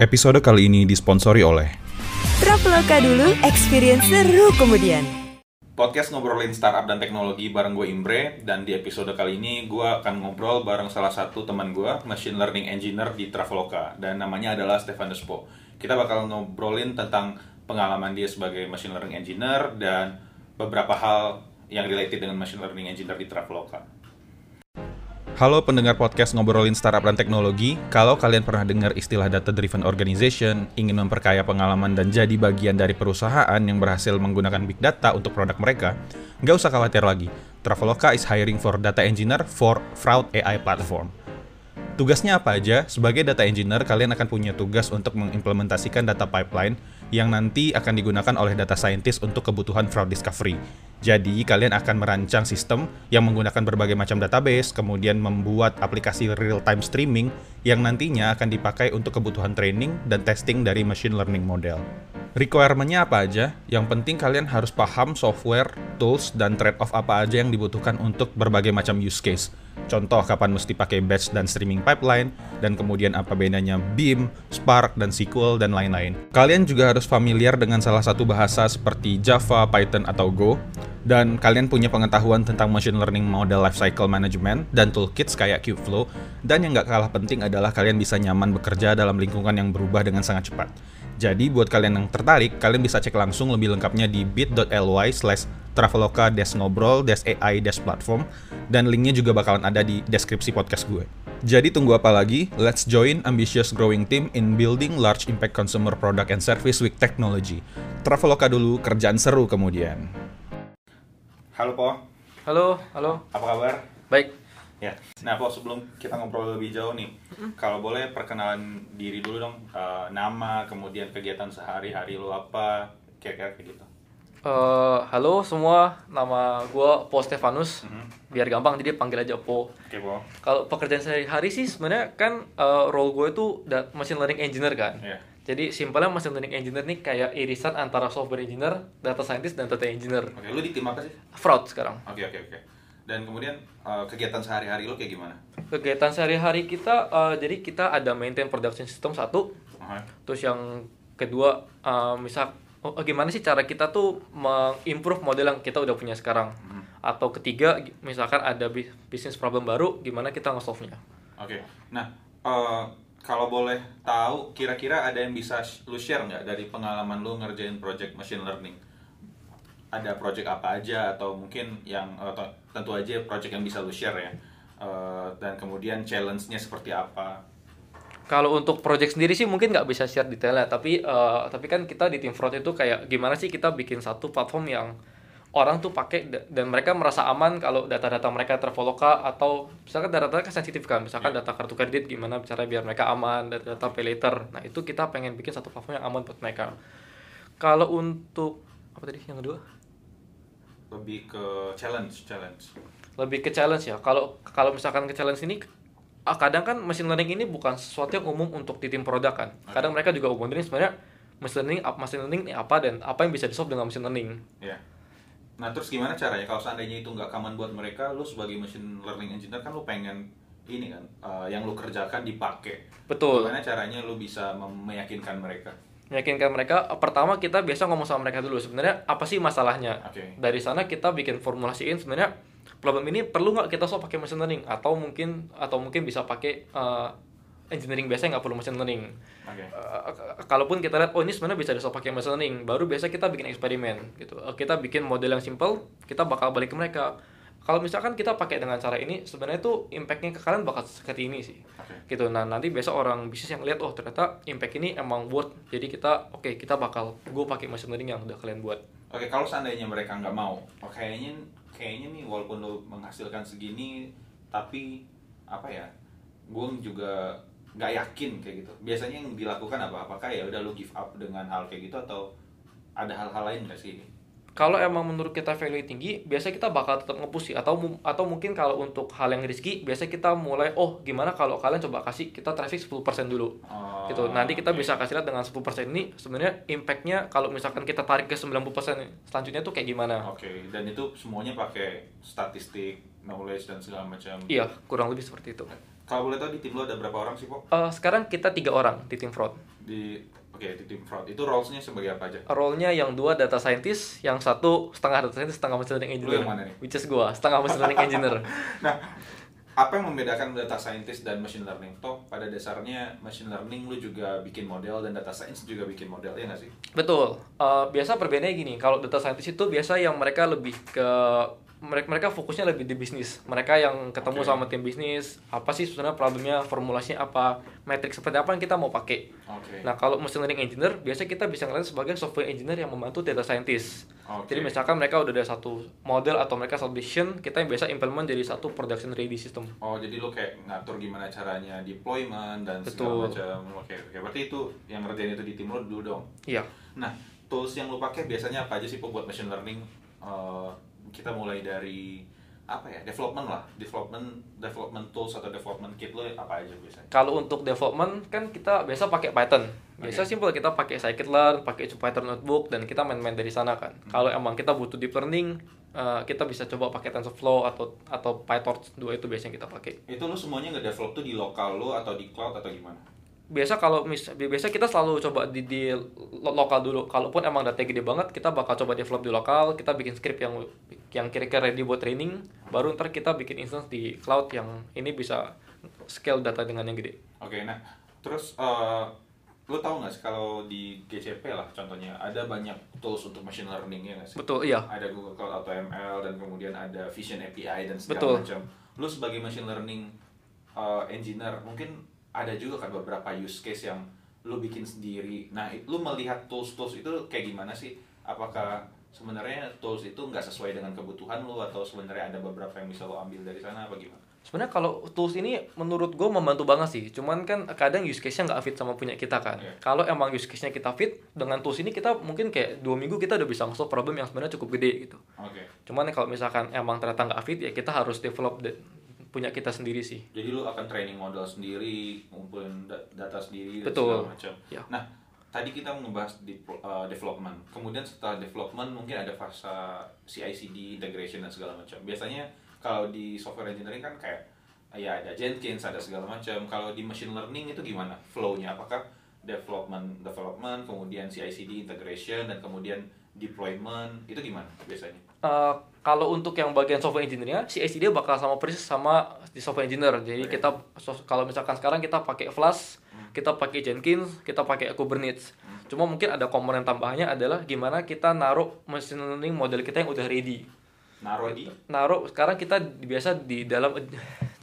Episode kali ini disponsori oleh Traveloka dulu, experience seru kemudian. Podcast ngobrolin startup dan teknologi bareng gue Imbre dan di episode kali ini gue akan ngobrol bareng salah satu teman gue, machine learning engineer di Traveloka dan namanya adalah Stefan Despo. Kita bakal ngobrolin tentang pengalaman dia sebagai machine learning engineer dan beberapa hal yang related dengan machine learning engineer di Traveloka. Halo pendengar podcast ngobrolin startup dan teknologi. Kalau kalian pernah dengar istilah data driven organization, ingin memperkaya pengalaman dan jadi bagian dari perusahaan yang berhasil menggunakan big data untuk produk mereka, nggak usah khawatir lagi. Traveloka is hiring for data engineer for fraud AI platform. Tugasnya apa aja? Sebagai data engineer, kalian akan punya tugas untuk mengimplementasikan data pipeline yang nanti akan digunakan oleh data scientist untuk kebutuhan fraud discovery. Jadi, kalian akan merancang sistem yang menggunakan berbagai macam database, kemudian membuat aplikasi real-time streaming yang nantinya akan dipakai untuk kebutuhan training dan testing dari machine learning model. Requirement-nya apa aja? Yang penting kalian harus paham software, tools, dan trade-off apa aja yang dibutuhkan untuk berbagai macam use case. Contoh kapan mesti pakai batch dan streaming pipeline, dan kemudian apa bedanya Beam, Spark, dan SQL, dan lain-lain. Kalian juga harus familiar dengan salah satu bahasa seperti Java, Python, atau Go, dan kalian punya pengetahuan tentang machine learning model lifecycle management dan toolkits kayak Kubeflow, dan yang nggak kalah penting adalah kalian bisa nyaman bekerja dalam lingkungan yang berubah dengan sangat cepat. Jadi buat kalian yang tertarik, kalian bisa cek langsung lebih lengkapnya di bit.ly slash traveloka ngobrol ai platform dan linknya juga bakalan ada di deskripsi podcast gue. Jadi tunggu apa lagi? Let's join ambitious growing team in building large impact consumer product and service with technology. Traveloka dulu, kerjaan seru kemudian. Halo Po. Halo, halo. Apa kabar? Baik. Ya, nah Po sebelum kita ngobrol lebih jauh nih, kalau boleh perkenalan diri dulu dong, uh, nama, kemudian kegiatan sehari-hari lo apa, kira-kira kayak gitu. Uh, halo semua, nama gue Po Stefanus. Mm -hmm. Biar gampang, jadi panggil aja Po. Oke okay, Po. Kalau pekerjaan sehari-hari sih sebenarnya kan uh, role gue itu machine learning engineer kan. Yeah. Jadi simpelnya machine learning engineer nih kayak irisan antara software engineer, data scientist, dan data engineer. Oke, okay, lu di tim apa sih? Fraud sekarang. Oke okay, oke okay, oke. Okay. Dan kemudian uh, kegiatan sehari-hari lo kayak gimana? Kegiatan sehari-hari kita, uh, jadi kita ada maintain production system satu, uh -huh. terus yang kedua, uh, misal oh, gimana sih cara kita tuh mengimprove model yang kita udah punya sekarang, hmm. atau ketiga, misalkan ada bisnis problem baru, gimana kita nge-solve-nya? Oke, okay. nah uh, kalau boleh tahu, kira-kira ada yang bisa lu share nggak dari pengalaman lu ngerjain project machine learning? ada project apa aja atau mungkin yang atau tentu aja project yang bisa lu share ya uh, dan kemudian challenge-nya seperti apa kalau untuk project sendiri sih mungkin nggak bisa share detailnya tapi uh, tapi kan kita di tim fraud itu kayak gimana sih kita bikin satu platform yang orang tuh pakai dan mereka merasa aman kalau data-data mereka terfollow atau misalkan data-data kan sensitif kan misalkan yeah. data kartu kredit gimana cara biar mereka aman data-data pay later. Nah itu kita pengen bikin satu platform yang aman buat mereka. Kalau untuk apa tadi yang kedua? Lebih ke challenge challenge. Lebih ke challenge ya. Kalau kalau misalkan ke challenge ini ah, kadang kan machine learning ini bukan sesuatu yang umum untuk di tim produk kan. Kadang mereka juga umum ini sebenarnya machine learning machine learning ini apa dan apa yang bisa di solve dengan machine learning. Ya nah terus gimana caranya? Kalau seandainya itu nggak common buat mereka lu sebagai machine learning engineer kan lu pengen ini kan uh, yang lu kerjakan dipakai. Betul. Gimana caranya lu bisa meyakinkan mereka? Meyakinkan mereka pertama kita biasa ngomong sama mereka dulu sebenarnya apa sih masalahnya? Okay. dari sana kita bikin formulasiin sebenarnya problem ini perlu nggak kita solve pakai machine learning? Atau mungkin atau mungkin bisa pakai uh, engineering biasa nggak perlu machine learning. Okay. uh, kalaupun kita lihat oh ini sebenarnya bisa di solve pakai machine learning baru biasa kita bikin eksperimen gitu. Uh, kita bikin model yang simple kita bakal balik ke mereka. Kalau misalkan kita pakai dengan cara ini sebenarnya itu impactnya ke kalian bakal seperti ini sih. Okay. gitu. Nah nanti besok orang bisnis yang lihat oh ternyata impact ini emang worth. Jadi kita oke okay, kita bakal gue pakai machine learning yang udah kalian buat. Oke okay, kalau seandainya mereka nggak mau oh, kayaknya kayaknya nih walaupun lo menghasilkan segini tapi apa ya gue juga nggak yakin kayak gitu. Biasanya yang dilakukan apa? Apakah ya udah lo give up dengan hal kayak gitu atau ada hal-hal lain nggak sih kalau emang menurut kita value tinggi, biasa kita bakal tetap ngepush sih. Atau atau mungkin kalau untuk hal yang risky, biasa kita mulai, oh gimana kalau kalian coba kasih kita traffic 10% dulu. Oh, gitu. Nanti kita okay. bisa kasih lihat dengan 10% ini sebenarnya impactnya kalau misalkan kita tarik ke 90% selanjutnya tuh kayak gimana. Oke, okay. dan itu semuanya pakai statistik, knowledge, dan segala macam. Iya, kurang lebih seperti itu. Kalau boleh tahu di tim lo ada berapa orang sih, Pok? Uh, sekarang kita tiga orang di tim fraud. di oke di tim fraud itu roles-nya sebagai apa aja Role-nya yang dua data scientist, yang satu setengah data scientist, setengah machine learning engineer. yang mana nih? Which is gua, setengah machine learning engineer. nah apa yang membedakan data scientist dan machine learning toh pada dasarnya machine learning lu juga bikin model dan data science juga bikin model ya nggak sih Betul. Eh, biasa perbedaannya gini, kalau data scientist itu biasa yang mereka lebih ke mereka mereka fokusnya lebih di bisnis. Mereka yang ketemu Oke. sama tim bisnis, apa sih sebenarnya problemnya, formulasinya apa, metrik seperti apa yang kita mau pakai. oke Nah, kalau machine learning engineer, biasa kita bisa ngeliat sebagai software engineer yang membantu data scientist. Oke. Jadi misalkan mereka udah ada satu model atau mereka satu vision, kita yang biasa implement jadi satu production ready system. Oh jadi lu kayak ngatur gimana caranya deployment dan Betul. segala macam. Oke oke. Berarti itu yang ngerjain itu di tim lu dulu dong. Iya. Nah tools yang lu pakai biasanya apa aja sih buat machine learning? Eh, kita mulai dari apa ya development lah development development tools atau development kit lu apa aja biasanya? Kalau untuk development kan kita biasa pakai Python. Biasa Oke. simple kita pakai scikit-learn, pakai Python notebook dan kita main-main dari sana kan. Hmm. Kalau emang kita butuh deep learning, eh, kita bisa coba pakai TensorFlow atau atau PyTorch dua itu biasanya kita pakai. Itu lu semuanya nge-develop tuh di lokal lu atau di cloud atau gimana? Biasa kalau mis biasa kita selalu coba di, di lo- lokal dulu kalaupun emang data gede banget kita bakal coba develop di lokal kita bikin script yang yang kira-kira ready buat training baru ntar kita bikin instance di cloud yang ini bisa scale data dengan yang gede Oke, nah terus eh lu tahu nggak sih kalau di GCP lah contohnya ada banyak tools untuk machine learning ya sih? betul iya Ada Google Cloud atau ML dan kemudian ada Vision API dan segala Betul. macam. Lu sebagai machine learning eh, engineer mungkin ada juga kan beberapa use case yang lu bikin sendiri. Nah, lu melihat tools-tools itu kayak gimana sih? Apakah sebenarnya tools itu nggak sesuai dengan kebutuhan lu atau sebenarnya ada beberapa yang bisa lu ambil dari sana apa gimana? sebenarnya kalau tools ini menurut gue membantu banget sih cuman kan kadang use case-nya nggak fit sama punya kita kan Iya. kalau emang use case-nya kita fit dengan tools ini kita mungkin kayak dua minggu kita udah bisa nge problem yang sebenarnya cukup gede gitu Oke. cuman kalau misalkan emang ternyata nggak fit ya kita harus develop de- punya kita sendiri sih Jadi lu akan training model sendiri, ngumpulin da- data sendiri dan Betul. segala macam. Ya. Nah, tadi kita ngebahas di uh, development. Kemudian setelah development mungkin ada fase CI/CD integration dan segala macam. Biasanya kalau di software engineering kan kayak ya ada Jenkins, ada segala macam. Kalau di machine learning itu gimana flow-nya? Apakah development development, kemudian CI/CD integration dan kemudian deployment itu gimana biasanya? Eh, kalau untuk yang bagian software engineer-nya, CI/CD bakal sama persis sama di software engineer. Jadi Oke. kita so- kalau misalkan sekarang kita pakai Flask, kita pakai Jenkins, kita pakai Kubernetes. Cuma mungkin ada komponen tambahannya adalah gimana kita naruh machine learning model kita yang udah ready. Naruh di Naruh sekarang kita biasa di dalam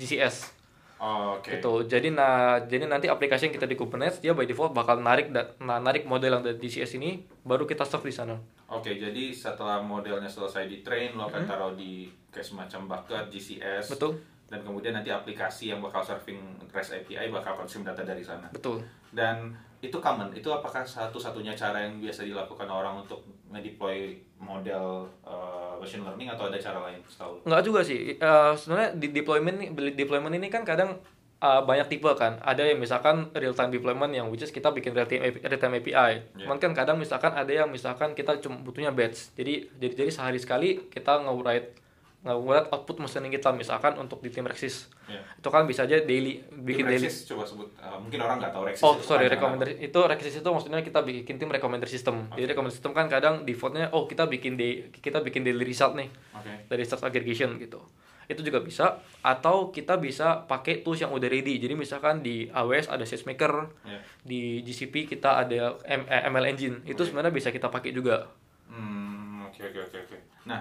GCS. Oh, Oke. Gitu. Jadi nah jadi nanti aplikasi yang kita di Kubernetes dia by default bakal narik da- narik model yang dari DCS ini baru kita serve di sana. Oke, jadi setelah modelnya selesai di train, lo akan taruh di kayak semacam bucket GCS. Betul. Dan kemudian nanti aplikasi yang bakal serving REST API bakal consume data dari sana. Betul. Dan itu common. Itu apakah satu-satunya cara yang biasa dilakukan orang untuk ngedeploy model uh, machine learning atau ada cara lain setahu lo? Nggak juga sih. Eh, sebenarnya di deployment deployment ini kan kadang eh, banyak tipe kan. Ada yang misalkan real time deployment yang which is kita bikin real time API, real time API. Cuman kan kadang misalkan ada yang misalkan kita cuma butuhnya batch. Jadi jadi jadi sehari sekali kita nge-write nge-write output mesin kita misalkan untuk di tim Rexis. Ya. Itu kan bisa aja daily bikin Tim daily. Rexis, coba sebut. Uh, mungkin orang nggak tahu Rexis. Oh itu sorry, recommender itu Rexis itu maksudnya kita bikin tim recommender system. Jadi recommender system kan kadang defaultnya oh kita bikin day, kita bikin daily result nih? Oke. dari search aggregation gitu. Itu juga bisa atau kita bisa pakai tools yang udah ready. Jadi misalkan di AWS ada SageMaker, Ya. di GCP kita ada M- eh, ML Engine. Itu Oke. sebenarnya bisa kita pakai juga. Hmm, oke oke oke oke. Nah,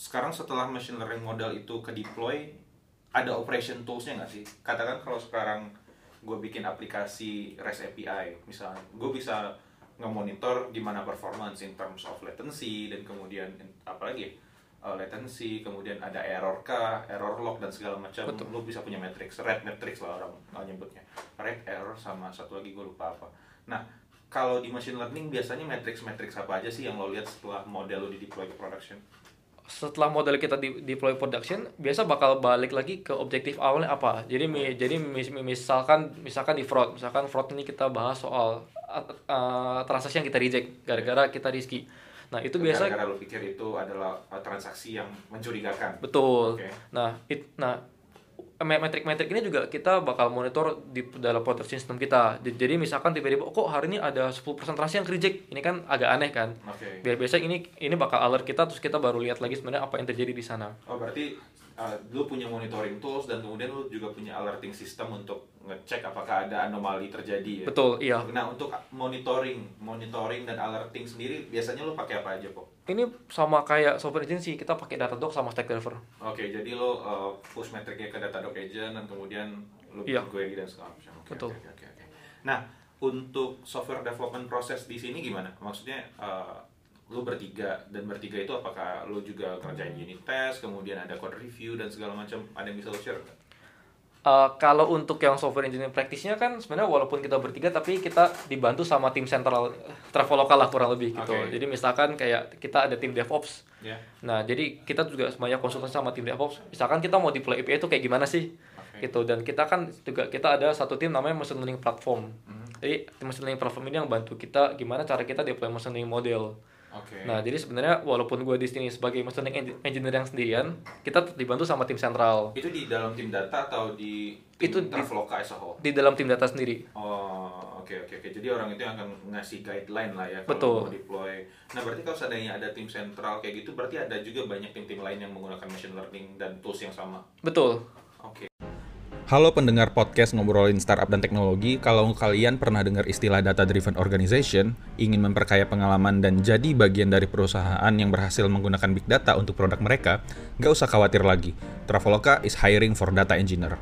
sekarang setelah machine learning model itu ke deploy, ada operation toolsnya nggak sih? Katakan kalau sekarang gue bikin aplikasi REST API, misalnya, gue bisa nge-monitor gimana performance in terms of latency dan kemudian apa lagi? uh, latency, kemudian ada error kah, error log dan segala macam. Betul. Lu bisa punya matrix, red matrix lah orang uh, nyebutnya. Red error sama satu lagi gue lupa apa. Nah, kalau di machine learning biasanya matrix-matrix apa aja sih yang lo lihat setelah model lo di deploy ke production? Setelah model kita di deploy production, biasa bakal balik lagi ke objektif awalnya apa. Jadi mi- jadi mis- mi- misalkan misalkan di fraud, misalkan fraud ini kita bahas soal uh, uh, transaksi yang kita reject gara-gara kita risky. Nah, itu biasa Gara-gara lo pikir itu adalah uh, transaksi yang mencurigakan. Betul. Oke. Nah, it, nah metrik-metrik ini juga kita bakal monitor di dalam production system kita. Jadi misalkan tiba-tiba oh, kok hari ini ada 10% transaksi yang reject. Ini kan agak aneh kan. Biar biasa ini ini bakal alert kita terus kita baru lihat lagi sebenarnya apa yang terjadi di sana. Oh berarti uh, lu punya monitoring tools dan kemudian lu juga punya alerting system untuk ngecek apakah ada anomali terjadi ya. Betul, iya. Nah untuk monitoring, monitoring dan alerting sendiri biasanya lu pakai apa aja kok? Ini sama kayak software agency, kita pakai Datadog sama Stackdriver. Oke, jadi lo uh, push metriknya ke Datadog Agent dan kemudian lo Iya. query dan segala macam. Oke, Betul. Oke, oke, oke. Nah, untuk software development proses di sini gimana? Maksudnya uh, lo bertiga dan bertiga itu apakah lo juga kerjain unit test, kemudian ada code review dan segala macam? Ada yang bisa lo share? nggak? Uh, kalau untuk yang software engineering praktisnya kan sebenarnya walaupun kita bertiga tapi kita dibantu sama tim sentral Traveloka lah kurang lebih gitu. Oke. Jadi misalkan kayak kita ada tim DevOps. Ya. Nah, jadi kita juga semuanya konsultasi sama tim DevOps. Misalkan kita mau deploy API itu kayak gimana sih? Oke. Gitu dan kita kan juga kita ada satu tim namanya machine learning platform. Hmm. Jadi machine learning platform ini yang bantu kita gimana cara kita deploy machine learning model. Oke. Nah, jadi sebenarnya walaupun gue di sini sebagai machine learning engi- engineer yang sendirian, kita tetap dibantu sama tim sentral itu di dalam tim data atau di tim Itu di- Traveloka as di dalam tim data sendiri. Oh, oke oke oke. Jadi orang itu yang akan ngasih guideline lah ya Betul. kalau mau deploy. Nah, berarti kalau seandainya ada tim sentral kayak gitu, berarti ada juga banyak tim-tim lain yang menggunakan machine learning dan tools yang sama. Betul. Oke. Halo pendengar podcast ngobrolin startup dan teknologi. Kalau kalian pernah dengar istilah data driven organization, ingin memperkaya pengalaman dan jadi bagian dari perusahaan yang berhasil menggunakan big data untuk produk mereka, nggak usah khawatir lagi. Traveloka is hiring for data engineer.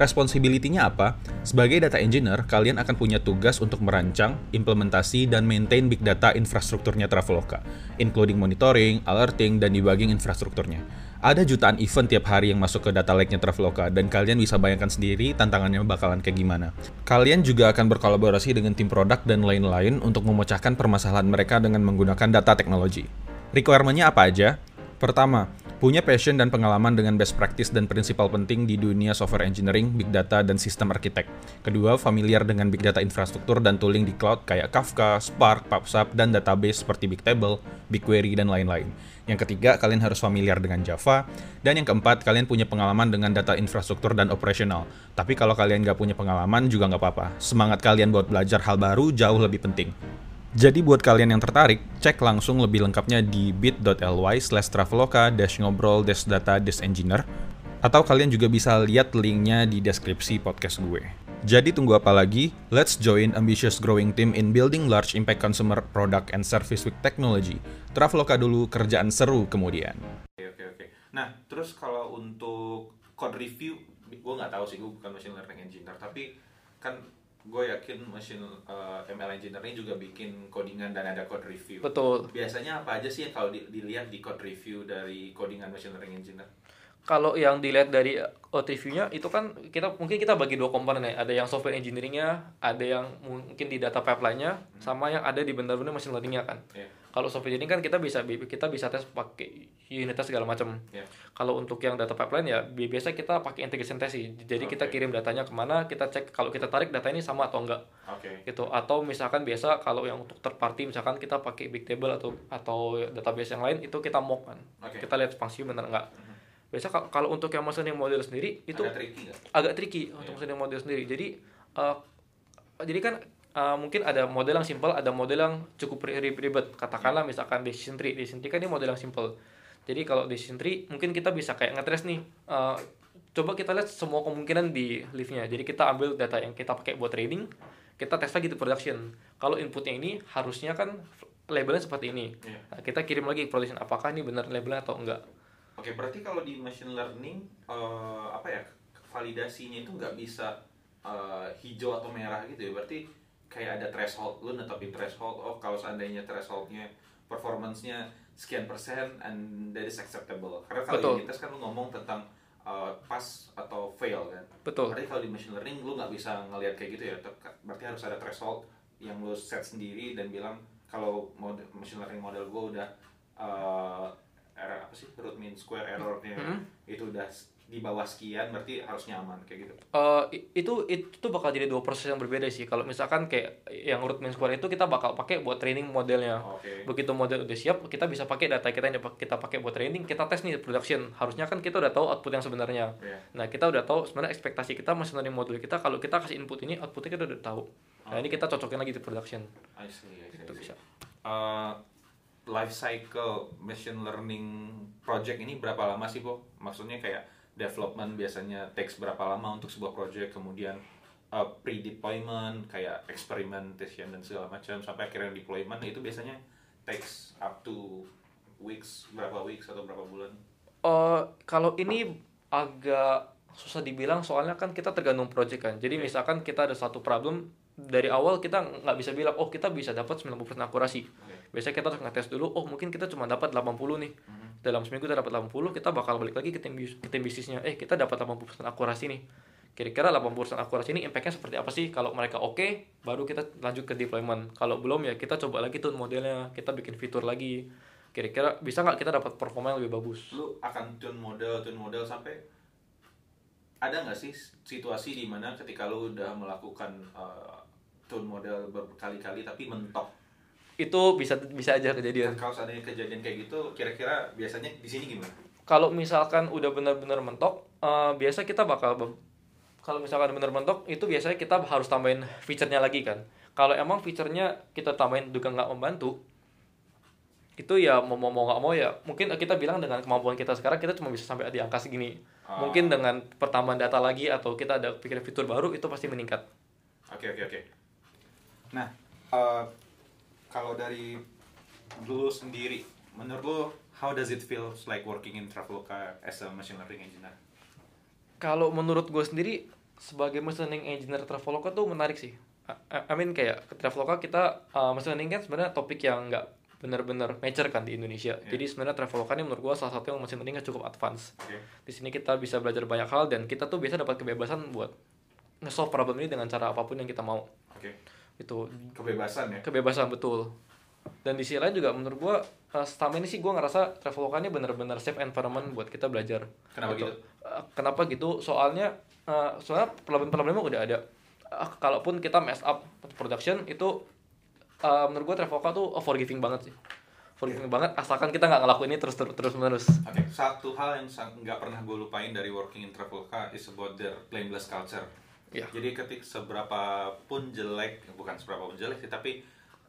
Responsibility-nya apa? Sebagai data engineer, kalian akan punya tugas untuk merancang, implementasi, dan maintain big data infrastrukturnya Traveloka, including monitoring, alerting, dan debugging infrastrukturnya. Ada jutaan event tiap hari yang masuk ke data lake-nya Traveloka, dan kalian bisa bayangkan sendiri tantangannya bakalan kayak gimana. Kalian juga akan berkolaborasi dengan tim produk dan lain-lain untuk memecahkan permasalahan mereka dengan menggunakan data teknologi. Requirement-nya apa aja? Pertama, punya passion dan pengalaman dengan best practice dan prinsipal penting di dunia software engineering, big data, dan sistem arsitek. Kedua, familiar dengan big data infrastruktur dan tooling di cloud kayak Kafka, Spark, PubSub, dan database seperti Bigtable, BigQuery, dan lain-lain. Yang ketiga, kalian harus familiar dengan Java. Dan yang keempat, kalian punya pengalaman dengan data infrastruktur dan operasional. Tapi kalau kalian nggak punya pengalaman juga nggak apa-apa. Semangat kalian buat belajar hal baru jauh lebih penting. Jadi buat kalian yang tertarik, cek langsung lebih lengkapnya di bit.ly slash traveloka dash ngobrol dash data dash engineer atau kalian juga bisa lihat linknya di deskripsi podcast gue. Jadi tunggu apa lagi? Let's join ambitious growing team in building large impact consumer product and service with technology. Traveloka dulu, kerjaan seru kemudian. Oke oke oke. Nah, terus kalau untuk code review, gue nggak tahu sih, gue bukan machine learning engineer, tapi kan gue yakin machine uh, ML engineer ini juga bikin codingan dan ada code review. Betul. Biasanya apa aja sih yang kalau di- dilihat di code review dari codingan machine learning engineer? Kalau yang dilihat dari code review-nya itu kan kita mungkin kita bagi dua komponen ya. Ada yang software engineering-nya, ada yang mungkin di data pipeline-nya, sama yang ada di benar-benar machine learning-nya kan. Iya. Kalau software engineering kan kita bisa kita bisa tes pakai unit test segala macam. Iya. Kalau untuk yang data pipeline ya bi- biasa kita pakai integration test sih. Jadi kita Oke. kirim datanya ke mana, kita cek kalau kita tarik data ini sama atau enggak. Oke. gitu atau misalkan biasa kalau yang untuk third party misalkan kita pakai Bigtable atau atau database yang lain itu kita mock kan Oke. kita lihat fungsinya benar enggak biasa ka- kalau untuk yang machine learning model sendiri itu Ada tricky agak tricky untuk Iya. machine learning model sendiri jadi eh, jadi kan eh, mungkin ada model yang simple ada model yang cukup ri- ri- ribet. Katakanlah misalkan decision tree decision tree kan ini model yang simple jadi kalau decision tree mungkin kita bisa kayak ngetres nih eh, coba kita lihat semua kemungkinan di liftnya. Jadi kita ambil data yang kita pakai buat training kita tes lagi di production. Kalau inputnya ini harusnya kan labelnya seperti ini. Iya. Nah, kita kirim lagi ke production apakah ini benar labelnya atau enggak. Oke, berarti kalau di machine learning eh, apa ya validasinya itu nggak bisa eh, hijau atau merah gitu ya? Berarti kayak ada threshold, lu netapin threshold. Oh, kalau seandainya thresholdnya performance-nya sekian persen and that is acceptable. Karena kalau di tes kan lu ngomong tentang eh, pass atau fail kan. betul Berarti kalau di machine learning lu nggak bisa ngelihat kayak gitu ya. Berarti harus ada threshold yang lu set sendiri dan bilang kalau machine learning model gue udah uh, error apa sih root mean square errornya Mhm. itu udah di bawah sekian berarti harus nyaman kayak gitu. Uh, itu itu bakal jadi dua proses yang berbeda sih. Kalau misalkan kayak yang root main square itu kita bakal pakai buat training modelnya. Oke. Begitu model udah siap, kita bisa pakai data kita yang kita pakai buat training, kita tes nih production. Harusnya kan kita udah tahu output yang sebenarnya. Iya. Nah, kita udah tahu sebenarnya ekspektasi kita machine learning model kita kalau kita kasih input ini, outputnya kita udah tahu. Nah, ini kita cocokin lagi di production. I see, I see, I Itu see. bisa. Uh, life cycle machine learning project ini berapa lama sih, Bo? Maksudnya kayak development biasanya takes berapa lama untuk sebuah project, kemudian uh, pre-deployment, kayak experimentation dan segala macam, sampai akhirnya deployment, itu biasanya takes up to weeks, berapa weeks atau berapa bulan? Eh, kalau ini agak susah dibilang soalnya kan kita tergantung project kan. Jadi misalkan kita ada satu problem dari awal kita nggak bisa bilang oh kita bisa dapat 90% akurasi. Biasanya kita harus ngetes dulu oh mungkin kita cuma dapat 80 nih. Dalam seminggu kita dapat 80, kita bakal balik lagi ke tim ke tim bisnisnya. Eh kita dapat 80% akurasi nih. Kira-kira 80% akurasi ini impact-nya seperti apa sih? Kalau mereka oke, baru kita lanjut ke deployment. Kalau belum ya kita coba lagi tuh modelnya, kita bikin fitur lagi. Kira-kira bisa nggak kita dapat performa yang lebih bagus? Lu akan tune model, tune model sampai ada nggak sih situasi di mana ketika lu udah melakukan uh, tune model berkali-kali tapi mentok itu bisa bisa aja kejadian. Dan kalau seandainya kejadian kayak gitu, kira-kira biasanya di sini gimana? Kalau misalkan udah benar-benar mentok, eh, biasa kita bakal kalau misalkan benar mentok itu biasanya kita harus tambahin fiturnya lagi kan. Kalau emang fiturnya kita tambahin juga nggak membantu, itu ya mau mau nggak mau ya mungkin kita bilang dengan kemampuan kita sekarang kita cuma bisa sampai di angka segini. Ah. Mungkin dengan pertambahan data lagi atau kita ada pikir fitur baru itu pasti meningkat. Oke oke oke. Nah, eh, kalau dari lu sendiri, menurut lu how does it feel like working in Traveloka as a machine learning engineer? Kalau menurut gue sendiri sebagai machine learning engineer Traveloka tuh menarik sih. I, I mean kayak ke Traveloka kita uh, machine learning kan sebenarnya topik yang nggak benar-benar mature kan di Indonesia. Iya. Jadi sebenarnya Traveloka ini menurut gue salah satu yang machine learning cukup advance. Oke. Di sini kita bisa belajar banyak hal dan kita tuh biasa dapat kebebasan buat nge-solve problem ini dengan cara apa pun yang kita mau. Oke. Itu Kebebasan ya. kebebasan betul. Dan di sisi lain juga menurut gua uh, selama ini sih gua ngerasa Traveloka ini benar-benar safe environment buat kita belajar. Kenapa gitu? Uh, kenapa gitu? Soalnya uh, soalnya problem-problemnya udah ada. Uh, kalaupun kita mess up production itu uh, menurut gua Traveloka tuh uh, forgiving banget sih. Forgiving banget asalkan kita nggak ngelakuin ini terus terus terus menerus. Oke, satu hal yang nggak pernah gue lupain dari working in Traveloka is about their blameless culture. Iya. Jadi ketik seberapa pun jelek, bukan seberapa pun jelek sih, tapi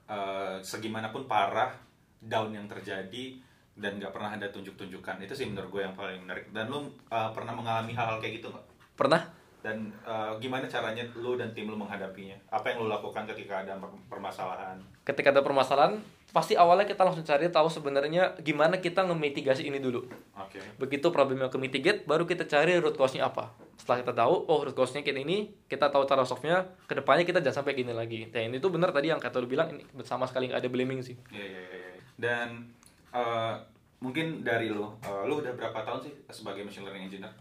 eh, segimanapun parah down yang terjadi dan nggak pernah ada tunjuk-tunjukkan itu sih menurut gue yang paling menarik. Dan lu eh, pernah mengalami hal-hal kayak gitu nggak? Pernah? Dan eh, gimana caranya lu dan tim lu menghadapinya? Apa yang lu lakukan ketika ada per- permasalahan? Ketika ada permasalahan, pasti awalnya kita langsung cari tahu sebenarnya gimana kita ngemitigasi ini dulu. Oke. Begitu problemnya ke mitigate, baru kita cari root cause-nya apa. Setelah kita tahu, oh root cause-nya kayak ini, kita tahu cara solve-nya, ke depannya kita jangan sampai gini lagi. Dan itu benar tadi yang kata lu bilang, ini sama sekali nggak ada blaming sih. Iya iya iya. iya. Dan eh, mungkin dari lu, eh, lu udah berapa tahun sih sebagai machine learning engineer?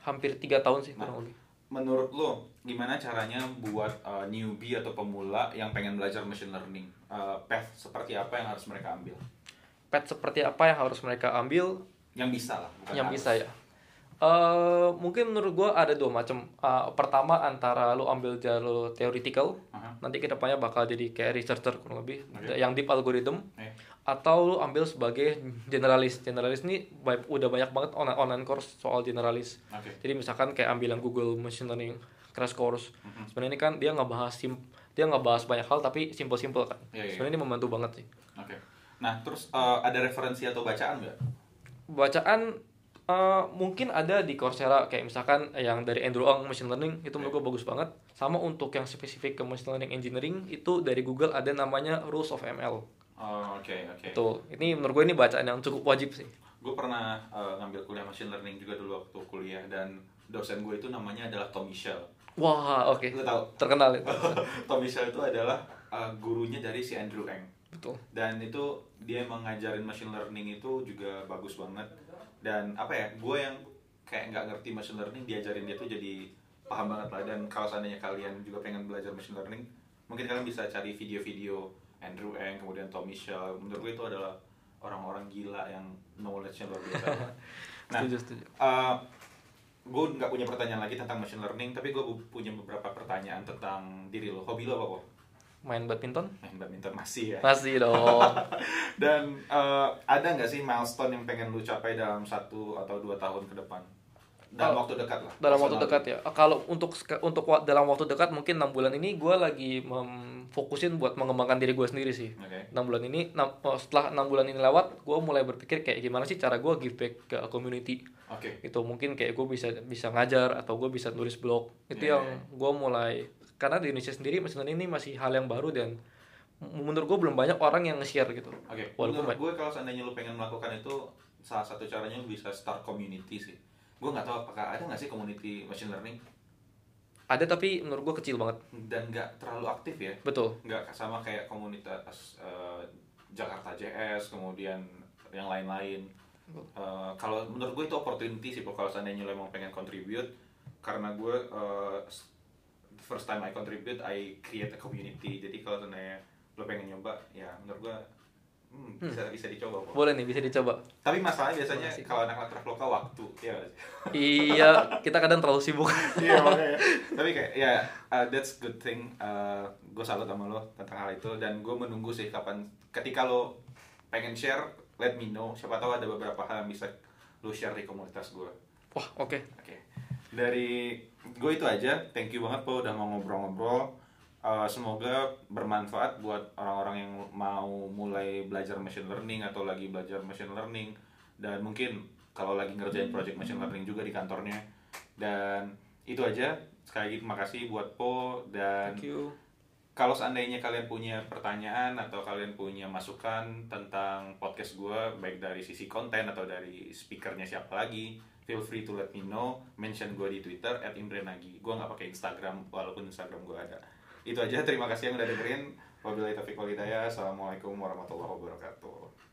Hampir tiga tahun sih Nah, kurang lebih. Menurut lo gimana caranya buat uh, newbie atau pemula yang pengen belajar machine learning Uh, path seperti apa yang harus mereka ambil Pet seperti apa yang harus mereka ambil, yang bisa lah bukan yang harus. bisa ya. Eh mungkin menurut gua ada dua macam. Eh, pertama antara lu ambil jalur theoretical, Aha. nanti ke depannya bakal jadi kayak researcher kurang lebih, Oke. yang deep algorithm. Eh, atau lu ambil sebagai generalis. Generalis ini udah banyak banget online online course soal generalis. Oke. Jadi misalkan kayak ambil yang Google Machine Learning crash course. Mhm. sebenarnya ini kan dia nggak bahas sim dia nggak bahas banyak hal tapi simple simple kan. Iya, iya. sebenarnya ini membantu banget sih. Oke. Nah terus uh, ada referensi atau bacaan nggak? Bacaan eh, mungkin ada di Coursera. Kayak misalkan yang dari Andrew Ng Machine Learning itu menurut gue bagus banget. Sama untuk yang spesifik ke Machine Learning Engineering itu dari Google ada namanya Rules of ML Oh, oke oke. Itu ini menurut gue ini bacaan yang cukup wajib sih. Gue pernah uh, ngambil kuliah machine learning juga dulu waktu kuliah dan dosen gue itu namanya adalah Tom Michel. Wah oke. Lo tau terkenal itu. Tom Michel itu adalah uh, gurunya dari si Andrew Ng. Betul. Dan itu dia mengajarin machine learning itu juga bagus banget. Dan apa ya gue yang kayak nggak ngerti machine learning diajarin dia tuh jadi paham banget lah. Dan kalau seandainya kalian juga pengen belajar machine learning mungkin kalian bisa cari video-video Andrew Ng kemudian Tom Michel menurut gue itu adalah orang-orang gila yang knowledge-nya luar biasa nah setuju setuju uh, gue nggak punya pertanyaan lagi tentang machine learning, tapi gue punya beberapa pertanyaan tentang diri lo. Hobi lo apa kok? Main badminton? Main badminton masih ya. Masih dong. Dan eh, ada nggak sih milestone yang pengen lu capai dalam satu atau dua tahun ke depan? Dalam Oh, waktu dekat lah. dalam waktu dekat ya kalau untuk untuk dalam waktu dekat mungkin enam bulan ini gue lagi memfokusin buat mengembangkan diri gue sendiri sih Oke. enam bulan ini enam- oh, setelah enam bulan ini lewat gue mulai berpikir kayak gimana sih cara gue give back ke community Oke. itu mungkin kayak gue bisa bisa ngajar atau gue bisa nulis blog itu Iya, yang iya. gue mulai karena di Indonesia sendiri learning ini masih hal yang baru dan menurut gue belum banyak orang yang nge-share gitu Oke, walaupun menurut gue kalau seandainya lu pengen melakukan itu salah satu caranya lu bisa start community sih. Gue nggak tahu apakah ada nggak sih community machine learning ada tapi menurut gue kecil banget dan nggak terlalu aktif ya. betul Nggak sama kayak komunitas eh, Jakarta JS kemudian yang lain-lain. Eh, kalau menurut gue itu opportunity sih kalau seandainya lu emang pengen contribute karena gue the first time I contribute I create a community. Jadi kalau seandainya lu pengen nyoba ya menurut gue hmm, bisa bisa dicoba Pok. boleh nih bisa dicoba Tapi masalahnya biasanya Makasih. kalau anak-anak Traveloka waktu, ya iya kita kadang terlalu sibuk Iya makanya. Tapi kayak ya uh, that's good thing. Uh, gue salut sama lo tentang hal itu dan gue menunggu sih kapan ketika lo pengen share, let me know. Siapa tahu ada beberapa hal yang bisa lo share di komunitas gue. wah oke Oke. Dari gue itu aja. Thank you banget po udah mau ngobrol-ngobrol. Uh, semoga bermanfaat buat orang-orang yang mau mulai belajar machine learning atau lagi belajar machine learning. Dan mungkin kalau lagi ngerjain project machine learning juga di kantornya. Dan itu aja. Sekali lagi terima kasih buat Po dan thank you. kalau seandainya kalian punya pertanyaan atau kalian punya masukan tentang podcast gue baik dari sisi konten atau dari speakernya siapa lagi feel free to let me know. Mention gue di twitter at imrenagi. Gue nggak pakai instagram walaupun instagram gue ada itu aja. Terima kasih yang udah dengerin. Wabillahi taufiq wal hidayah. Assalamualaikum warahmatullahi wabarakatuh